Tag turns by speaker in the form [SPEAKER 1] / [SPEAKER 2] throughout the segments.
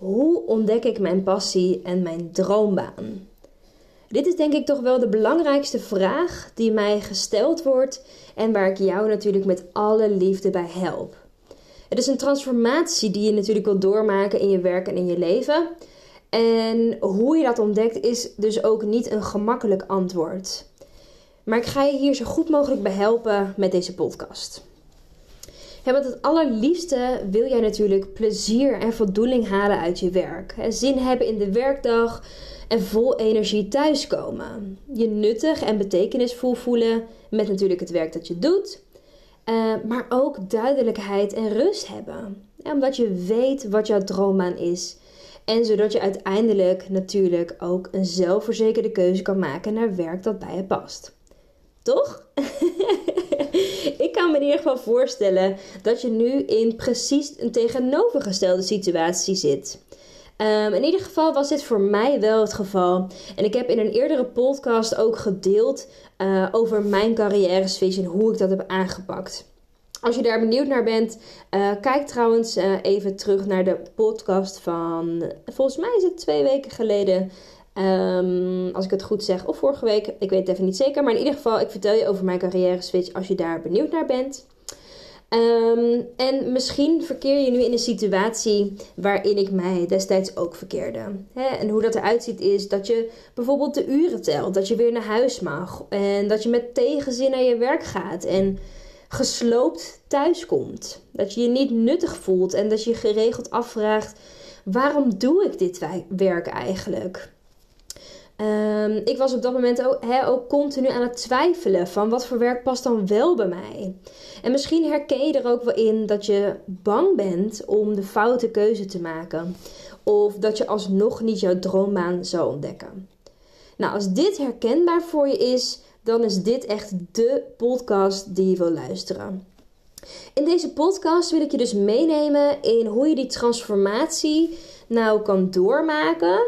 [SPEAKER 1] Hoe ontdek ik mijn passie en mijn droombaan? Dit is denk ik toch wel de belangrijkste vraag die mij gesteld wordt en waar ik jou natuurlijk met alle liefde bij help. Het is een transformatie die je natuurlijk wil doormaken in je werk en in je leven. En hoe je dat ontdekt is dus ook niet een gemakkelijk antwoord. Maar ik ga je hier zo goed mogelijk bij helpen met deze podcast. Want het allerliefste wil jij natuurlijk plezier en voldoening halen uit je werk. Zin hebben in de werkdag en vol energie thuiskomen. Je nuttig en betekenisvol voelen met natuurlijk het werk dat je doet. Uh, maar ook duidelijkheid en rust hebben. Omdat je weet wat jouw droombaan is. En zodat je uiteindelijk natuurlijk ook een zelfverzekerde keuze kan maken naar werk dat bij je past. Toch? kan me in ieder geval voorstellen dat je nu in precies een tegenovergestelde situatie zit. Um, in ieder geval was dit voor mij wel het geval. En ik heb in een eerdere podcast ook gedeeld uh, over mijn carrière switch en hoe ik dat heb aangepakt. Als je daar benieuwd naar bent, uh, kijk trouwens uh, even terug naar de podcast van, volgens mij is het twee weken geleden. Um, als ik het goed zeg, of vorige week, ik weet het even niet zeker. Maar in ieder geval, ik vertel je over mijn carrière switch als je daar benieuwd naar bent. Um, en misschien verkeer je nu in een situatie waarin ik mij destijds ook verkeerde. en hoe dat eruit ziet is dat je bijvoorbeeld de uren telt, dat je weer naar huis mag en dat je met tegenzin naar je werk gaat en gesloopt thuis komt. Dat je je niet nuttig voelt en dat je geregeld afvraagt: waarom doe ik dit werk eigenlijk? Um, ik was op dat moment ook, ook continu aan het twijfelen van wat voor werk past dan wel bij mij. En misschien herken je er ook wel in dat je bang bent om de foute keuze te maken. Of dat je alsnog niet jouw droombaan zou ontdekken. Nou, als dit herkenbaar voor je is, dan is dit echt de podcast die je wil luisteren. In deze podcast wil ik je dus meenemen in hoe je die transformatie nou kan doormaken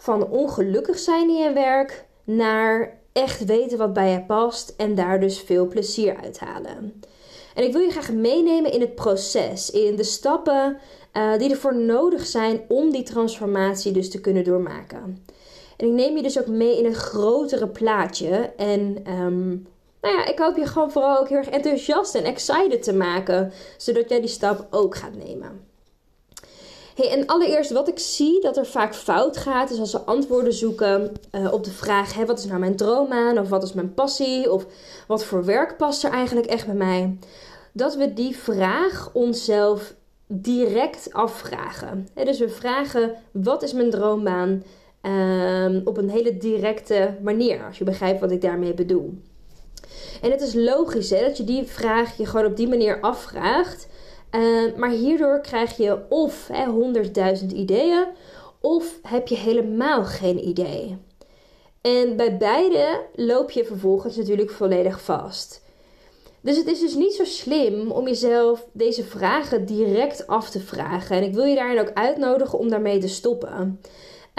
[SPEAKER 1] van ongelukkig zijn in je werk naar echt weten wat bij je past en daar dus veel plezier uithalen. En ik wil je graag meenemen in het proces, in de stappen uh, die ervoor nodig zijn om die transformatie dus te kunnen doormaken. En ik neem je dus ook mee in een grotere plaatje. En um, nou ja, ik hoop je gewoon vooral ook heel erg enthousiast en excited te maken, zodat jij die stap ook gaat nemen. Hey, en allereerst wat ik zie dat er vaak fout gaat, is als we antwoorden zoeken uh, op de vraag: wat is nou mijn droombaan? Of wat is mijn passie? Of wat voor werk past er eigenlijk echt bij mij? Dat we die vraag onszelf direct afvragen. dus we vragen: wat is mijn droombaan? Um, op een hele directe manier, als je begrijpt wat ik daarmee bedoel. En het is logisch hè, dat je die vraag je gewoon op die manier afvraagt. Uh, maar hierdoor krijg je of honderdduizend ideeën, of heb je helemaal geen idee. En bij beide loop je vervolgens natuurlijk volledig vast. Dus het is dus niet zo slim om jezelf deze vragen direct af te vragen. En ik wil je daarin ook uitnodigen om daarmee te stoppen.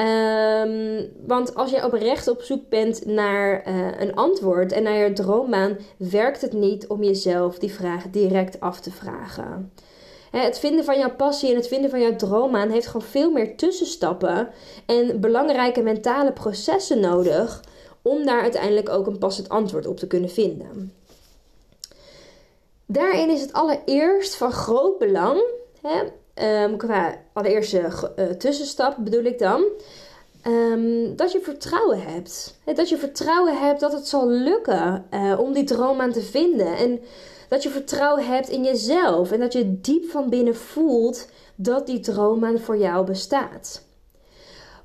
[SPEAKER 1] Um, want als je oprecht op zoek bent naar uh, een antwoord en naar je droombaan, werkt het niet om jezelf die vraag direct af te vragen. Het vinden van jouw passie en het vinden van jouw droombaan heeft gewoon veel meer tussenstappen en belangrijke mentale processen nodig om daar uiteindelijk ook een passend antwoord op te kunnen vinden. Daarin is het allereerst van groot belang, hè, um, qua allereerste uh, tussenstap bedoel ik dan, um, dat je vertrouwen hebt. Dat je vertrouwen hebt dat het zal lukken uh, om die droom aan te vinden. En dat je vertrouwen hebt in jezelf en dat je diep van binnen voelt dat die droombaan voor jou bestaat.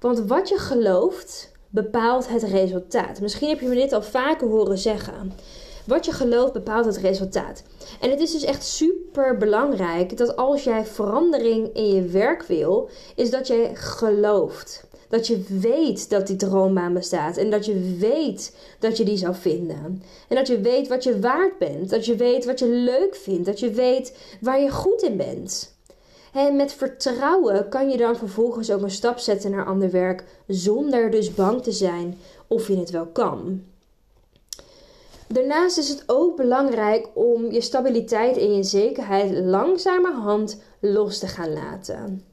[SPEAKER 1] Want wat je gelooft bepaalt het resultaat. Misschien heb je me dit al vaker horen zeggen. Wat je gelooft bepaalt het resultaat. En het is dus echt super belangrijk dat als jij verandering in je werk wil, is dat jij gelooft. Dat je weet dat die droombaan bestaat. En dat je weet dat je die zou vinden. En dat je weet wat je waard bent. Dat je weet wat je leuk vindt. Dat je weet waar je goed in bent. En met vertrouwen kan je dan vervolgens ook een stap zetten naar ander werk. Zonder dus bang te zijn of je het wel kan. Daarnaast is het ook belangrijk om je stabiliteit en je zekerheid langzamerhand los te gaan laten.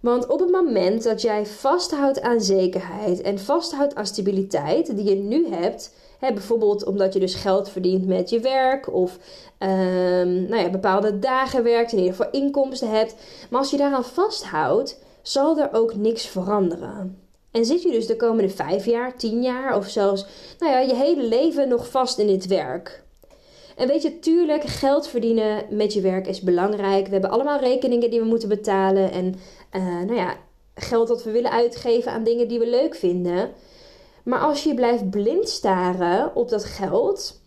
[SPEAKER 1] Want op het moment dat jij vasthoudt aan zekerheid en vasthoudt aan stabiliteit die je nu hebt, hè, bijvoorbeeld omdat je dus geld verdient met je werk of um, nou ja, bepaalde dagen werkt, in ieder geval inkomsten hebt, maar als je daaraan vasthoudt, zal er ook niks veranderen. En zit je dus de komende vijf jaar, tien jaar of zelfs nou ja, je hele leven nog vast in dit werk. En weet je, tuurlijk, geld verdienen met je werk is belangrijk. We hebben allemaal rekeningen die we moeten betalen. En uh, nou ja, geld dat we willen uitgeven aan dingen die we leuk vinden. Maar als je blijft blind staren op dat geld,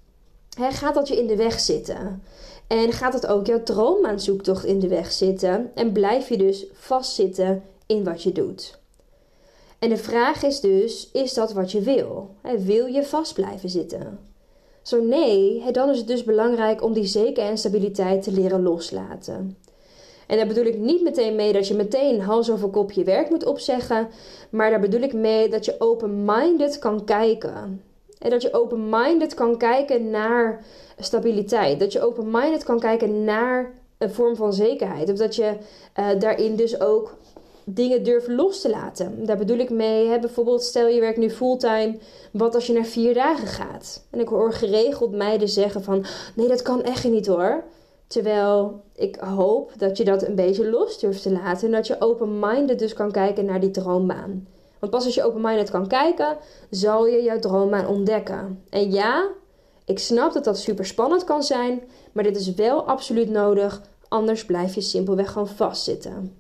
[SPEAKER 1] hè, gaat dat je in de weg zitten. En gaat het ook jouw droommaanzoektocht in de weg zitten. En blijf je dus vastzitten in wat je doet. En de vraag is dus: is dat wat je wil? Wil je vast blijven zitten? Zo nee, dan is het dus belangrijk om die zekerheid en stabiliteit te leren loslaten. En daar bedoel ik niet meteen mee dat je meteen hals over kop je werk moet opzeggen, maar daar bedoel ik mee dat je open-minded kan kijken. En dat je open-minded kan kijken naar stabiliteit. Dat je open-minded kan kijken naar een vorm van zekerheid. Of dat je uh, daarin dus ook dingen durven los te laten. Daar bedoel ik mee, hè, bijvoorbeeld stel je werkt nu fulltime, wat als je naar vier dagen gaat? En ik hoor geregeld meiden zeggen van, nee dat kan echt niet hoor. Terwijl ik hoop dat je dat een beetje los durft te laten en dat je open-minded dus kan kijken naar die droombaan. Want pas als je open-minded kan kijken, zal je jouw droombaan ontdekken. En ja, ik snap dat dat super spannend kan zijn, maar dit is wel absoluut nodig, anders blijf je simpelweg gewoon vastzitten.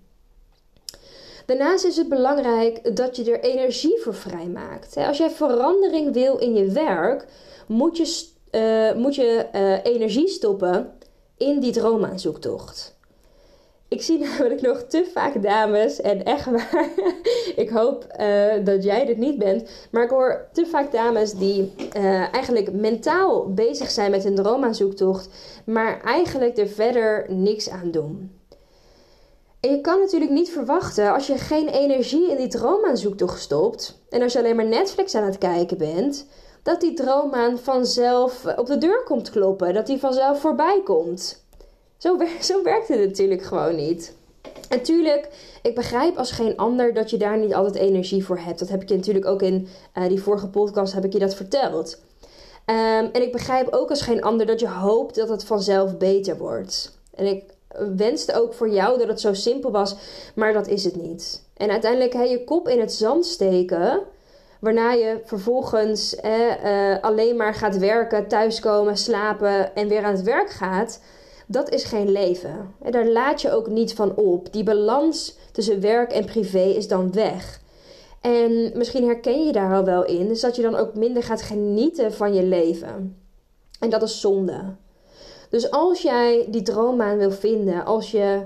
[SPEAKER 1] Daarnaast is het belangrijk dat je er energie voor vrijmaakt. Als jij verandering wil in je werk, moet je, uh, moet je uh, energie stoppen in die droomaanzoektocht. Ik zie namelijk nog te vaak dames, en echt waar, ik hoop uh, dat jij dit niet bent, maar ik hoor te vaak dames die eigenlijk mentaal bezig zijn met hun droomaanzoektocht, maar eigenlijk er verder niks aan doen. En je kan natuurlijk niet verwachten als je geen energie in die droomaanzoektocht stopt en als je alleen maar Netflix aan het kijken bent, dat die droomaan vanzelf op de deur komt kloppen, dat die vanzelf voorbij komt. Zo, zo werkt het natuurlijk gewoon niet. Natuurlijk, ik begrijp als geen ander dat je daar niet altijd energie voor hebt. Dat heb ik je natuurlijk ook in uh, die vorige podcast heb ik je dat verteld. Um, en ik begrijp ook als geen ander dat je hoopt dat het vanzelf beter wordt. En ik wenste ook voor jou dat het zo simpel was, maar dat is het niet. En uiteindelijk hè, je kop in het zand steken, waarna je vervolgens eh, alleen maar gaat werken, thuiskomen, slapen en weer aan het werk gaat, dat is geen leven. En daar laat je ook niet van op. Die balans tussen werk en privé is dan weg. En misschien herken je daar al wel in, dus dat je dan ook minder gaat genieten van je leven. En dat is zonde. Dus als jij die droombaan wil vinden, als je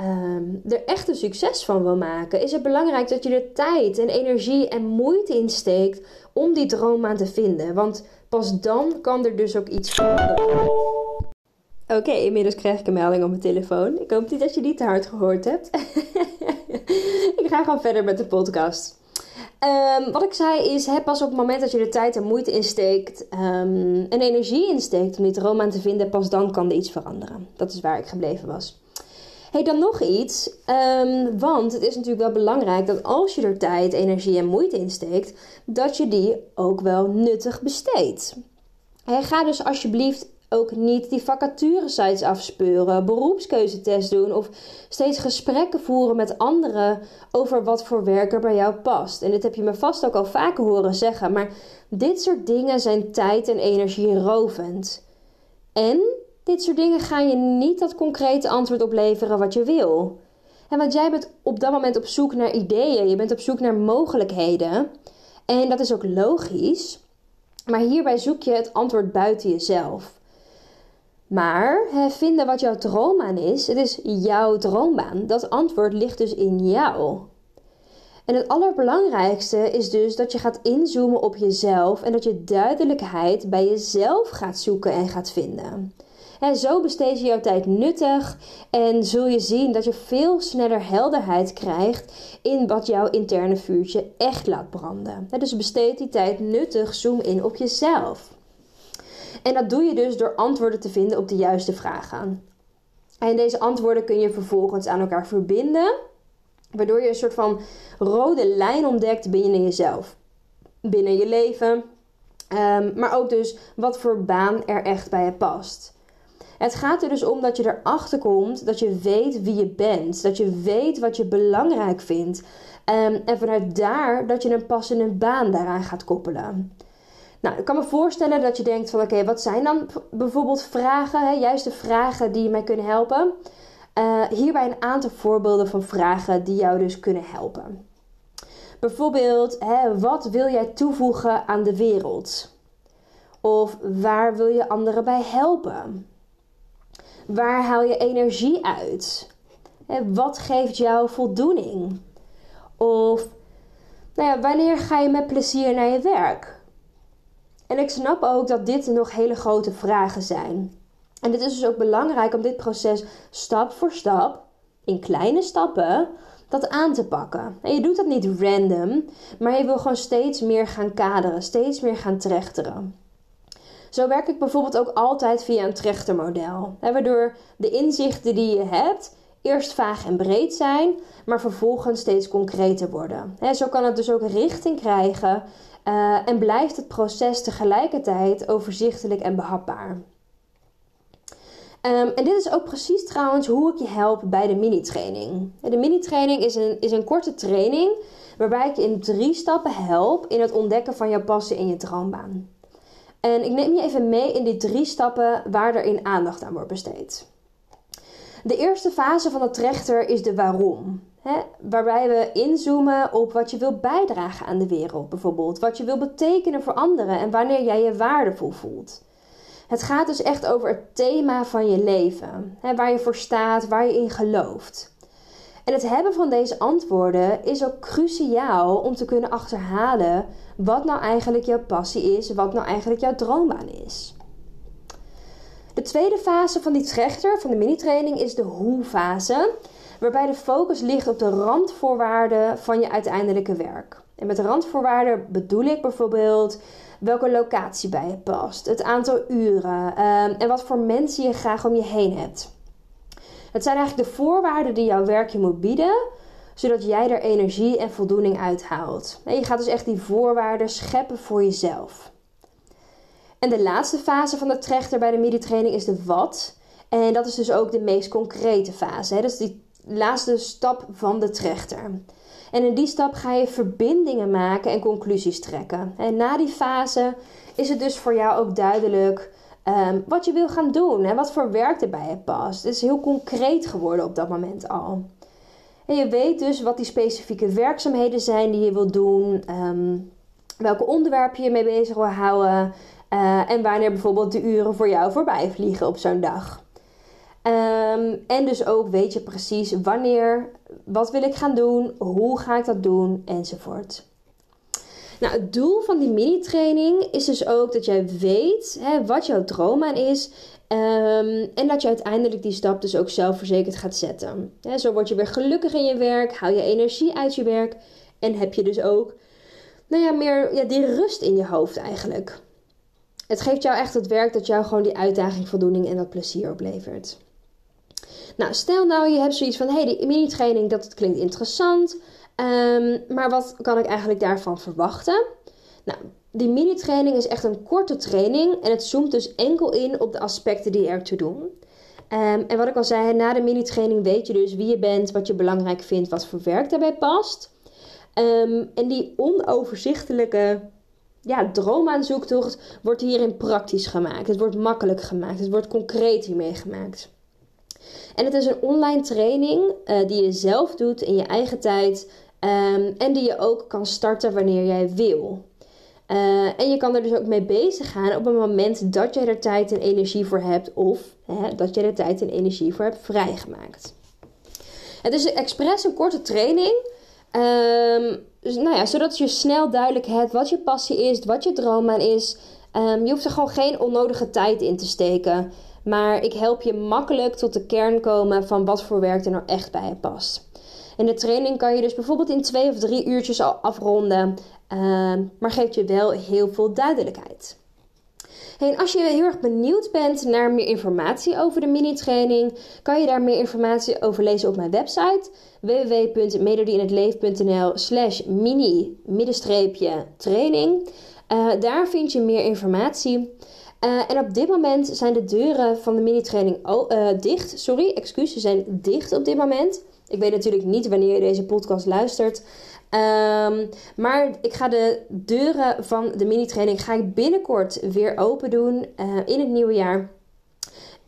[SPEAKER 1] um, er echt een succes van wil maken, is het belangrijk dat je er tijd en energie en moeite in steekt om die droombaan te vinden. Want pas dan kan er dus ook iets veranderen. Oké, inmiddels krijg ik een melding op mijn telefoon. Ik hoop niet dat je die te hard gehoord hebt. ik ga gewoon verder met de podcast. Um, wat ik zei is, hè, pas op het moment dat je er tijd en moeite in steekt um, en energie insteekt om die droom te vinden, pas dan kan er iets veranderen. Dat is waar ik gebleven was. Hey, dan nog iets. Um, want het is natuurlijk wel belangrijk dat als je er tijd, energie en moeite in steekt, dat je die ook wel nuttig besteedt. Ga dus alsjeblieft ook niet die vacaturesites afspeuren, beroepskeuzetest doen of steeds gesprekken voeren met anderen over wat voor werk er bij jou past. En dit heb je me vast ook al vaker horen zeggen, maar dit soort dingen zijn tijd en energie rovend. En dit soort dingen gaan je niet dat concrete antwoord opleveren wat je wil. En want jij bent op dat moment op zoek naar ideeën, je bent op zoek naar mogelijkheden. En dat is ook logisch. Maar hierbij zoek je het antwoord buiten jezelf. Maar vinden wat jouw droombaan is, het is jouw droombaan. Dat antwoord ligt dus in jou. En het allerbelangrijkste is dus dat je gaat inzoomen op jezelf en dat je duidelijkheid bij jezelf gaat zoeken en gaat vinden. En zo besteed je jouw tijd nuttig en zul je zien dat je veel sneller helderheid krijgt in wat jouw interne vuurtje echt laat branden. Dus besteed die tijd nuttig, zoom in op jezelf. En dat doe je dus door antwoorden te vinden op de juiste vragen. En deze antwoorden kun je vervolgens aan elkaar verbinden, waardoor je een soort van rode lijn ontdekt binnen jezelf, binnen je leven, ehm, maar ook dus wat voor baan er echt bij je past. Het gaat er dus om dat je erachter komt dat je weet wie je bent, dat je weet wat je belangrijk vindt um, en vanuit daar dat je een passende baan daaraan gaat koppelen. Nou, ik kan me voorstellen dat je denkt van oké, wat zijn dan bijvoorbeeld vragen, hè, juist de vragen die mij kunnen helpen. Uh, hierbij een aantal voorbeelden van vragen die jou dus kunnen helpen. Bijvoorbeeld, hè, wat wil jij toevoegen aan de wereld? Of waar wil je anderen bij helpen? Waar haal je energie uit? Hè, wat geeft jou voldoening? Of nou ja, wanneer ga je met plezier naar je werk? En ik snap ook dat dit nog hele grote vragen zijn. En het is dus ook belangrijk om dit proces stap voor stap, in kleine stappen, dat aan te pakken. En je doet dat niet random, maar je wil gewoon steeds meer gaan kaderen, steeds meer gaan trechteren. Zo werk ik bijvoorbeeld ook altijd via een trechtermodel, waardoor de inzichten die je hebt eerst vaag en breed zijn, maar vervolgens steeds concreter worden. Zo kan het dus ook richting krijgen uh, en blijft het proces tegelijkertijd overzichtelijk en behapbaar. Um, en dit is ook precies trouwens hoe ik je help bij de mini-training. De mini-training is een, is een korte training waarbij ik je in drie stappen help in het ontdekken van jouw passie in je droombaan. En ik neem je even mee in die drie stappen waar er in aandacht aan wordt besteed. De eerste fase van de trechter is de waarom. Hè, waarbij we inzoomen op wat je wilt bijdragen aan de wereld, bijvoorbeeld. Wat je wilt betekenen voor anderen en wanneer jij je waardevol voelt. Het gaat dus echt over het thema van je leven. Hè, waar je voor staat, waar je in gelooft. En het hebben van deze antwoorden is ook cruciaal om te kunnen achterhalen wat nou eigenlijk jouw passie is, wat nou eigenlijk jouw droombaan is. De tweede fase van die trechter, van de mini-training, is de hoe-fase waarbij de focus ligt op de randvoorwaarden van je uiteindelijke werk. En met randvoorwaarden bedoel ik bijvoorbeeld welke locatie bij je past, het aantal uren ehm, en wat voor mensen je graag om je heen hebt. Het zijn eigenlijk de voorwaarden die jouw werkje moet bieden, zodat jij er energie en voldoening uithaalt. En je gaat dus echt die voorwaarden scheppen voor jezelf. En de laatste fase van de trechter bij de midi-training is de wat. En dat is dus ook de meest concrete fase. Hè? Dat is die laatste stap van de trechter. En in die stap ga je verbindingen maken en conclusies trekken. En na die fase is het dus voor jou ook duidelijk um, wat je wil gaan doen en wat voor werk er bij je past. Het is heel concreet geworden op dat moment al. En je weet dus wat die specifieke werkzaamheden zijn die je wilt doen, um, welke onderwerpen je mee bezig wil houden uh, en wanneer bijvoorbeeld de uren voor jou voorbij vliegen op zo'n dag. Ehm, en dus ook weet je precies wanneer, wat wil ik gaan doen, hoe ga ik dat doen enzovoort. Nou, het doel van die mini-training is dus ook dat jij weet hè, wat jouw droom aan is. Ehm, en dat je uiteindelijk die stap dus ook zelfverzekerd gaat zetten. zo word je weer gelukkig in je werk, haal je energie uit je werk. En heb je dus ook nou ja, meer ja, die rust in je hoofd eigenlijk. Het geeft jou echt het werk dat jou gewoon die uitdaging, voldoening en dat plezier oplevert. Nou, stel nou je hebt zoiets van, hey, die mini-training, dat klinkt interessant. Um, maar wat kan ik eigenlijk daarvan verwachten? Nou, die mini-training is echt een korte training en het zoomt dus enkel in op de aspecten die er te doen. Um, en wat ik al zei, na de mini-training weet je dus wie je bent, wat je belangrijk vindt, wat voor werk daarbij past. Um, en die onoverzichtelijke ja, droomaanzoektocht wordt hierin praktisch gemaakt. Het wordt makkelijk gemaakt. Het wordt concreet hiermee gemaakt. En het is een online training uh, die je zelf doet in je eigen tijd um, en die je ook kan starten wanneer jij wil. Uh, en je kan er dus ook mee bezig gaan op het moment dat je er tijd en energie voor hebt of hè, dat je er tijd en energie voor hebt vrijgemaakt. Het is expres een korte training, dus, nou ja, zodat je snel duidelijk hebt wat je passie is, wat je droombaan is. Um, je hoeft er gewoon geen onnodige tijd in te steken. Maar ik help je makkelijk tot de kern komen van wat voor werk er nou echt bij je past. En de training kan je dus bijvoorbeeld in twee of drie uurtjes al afronden, uh, maar geeft je wel heel veel duidelijkheid. En als je heel erg benieuwd bent naar meer informatie over de mini-training, kan je daar meer informatie over lezen op mijn website www.melodieinhetleef.nl slash mini-training. Uh, daar vind je meer informatie. Uh, en op dit moment zijn de deuren van de mini-training uh, dicht. Sorry, excuses, zijn dicht op dit moment. Ik weet natuurlijk niet wanneer je deze podcast luistert. Um, maar ik ga de deuren van de mini-training ga ik binnenkort weer open doen uh, in het nieuwe jaar.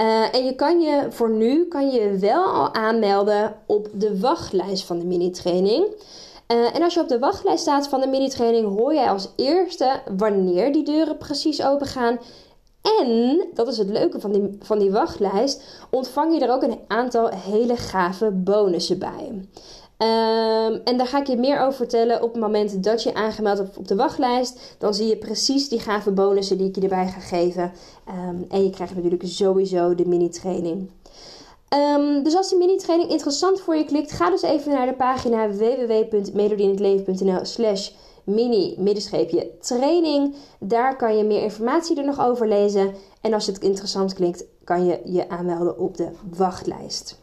[SPEAKER 1] Uh, en je kan je voor nu kan je wel al aanmelden op de wachtlijst van de mini-training. Uh, en als je op de wachtlijst staat van de mini-training, hoor jij als eerste wanneer die deuren precies open gaan en, dat is het leuke van die, van die wachtlijst, ontvang je er ook een aantal hele gave bonussen bij. Um, en daar ga ik je meer over vertellen op het moment dat je aangemeld hebt op de wachtlijst. Dan zie je precies die gave bonussen die ik je erbij ga geven. Um, en je krijgt natuurlijk sowieso de mini-training. Um, dus als die mini-training interessant voor je klikt, ga dus even naar de pagina www.melodieinhetleven.nl slash mini-middenscheepje training. Daar kan je meer informatie er nog over lezen. En als het interessant klinkt, kan je je aanmelden op de wachtlijst.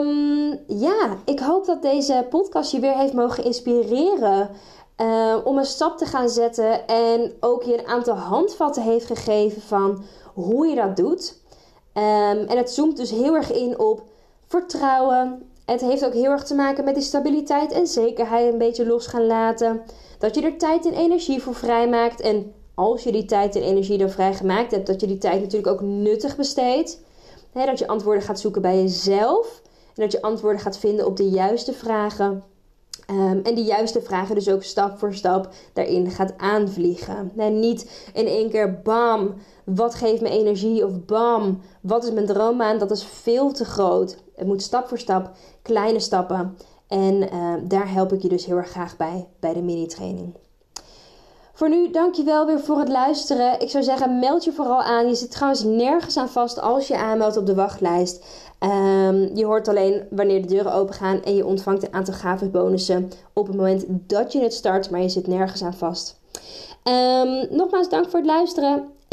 [SPEAKER 1] Um, ja, ik hoop dat deze podcast je weer heeft mogen inspireren. Uh, om een stap te gaan zetten en ook je een aantal handvatten heeft gegeven van hoe je dat doet. Um, en het zoomt dus heel erg in op vertrouwen, het heeft ook heel erg te maken met die stabiliteit en zekerheid een beetje los gaan laten. Dat je er tijd en energie voor vrijmaakt. En als je die tijd en energie dan vrijgemaakt hebt, dat je die tijd natuurlijk ook nuttig besteedt. dat je antwoorden gaat zoeken bij jezelf. En dat je antwoorden gaat vinden op de juiste vragen. Um, en die juiste vragen dus ook stap voor stap daarin gaat aanvliegen. En niet in één keer bam, wat geeft me energie? Of bam, wat is mijn droombaan? Dat is veel te groot. Het moet stap voor stap, kleine stappen. En uh, daar help ik je dus heel erg graag bij, bij de mini-training. Voor nu, dankjewel weer voor het luisteren. Ik zou zeggen, meld je vooral aan. Je zit trouwens nergens aan vast als je aanmeldt op de wachtlijst. Um, je hoort alleen wanneer de deuren open gaan en je ontvangt een aantal gave bonussen op het moment dat je het start, maar je zit nergens aan vast. Um, nogmaals, dank voor het luisteren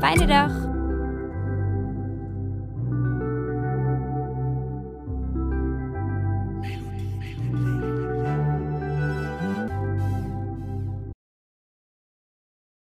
[SPEAKER 2] Fijne dag!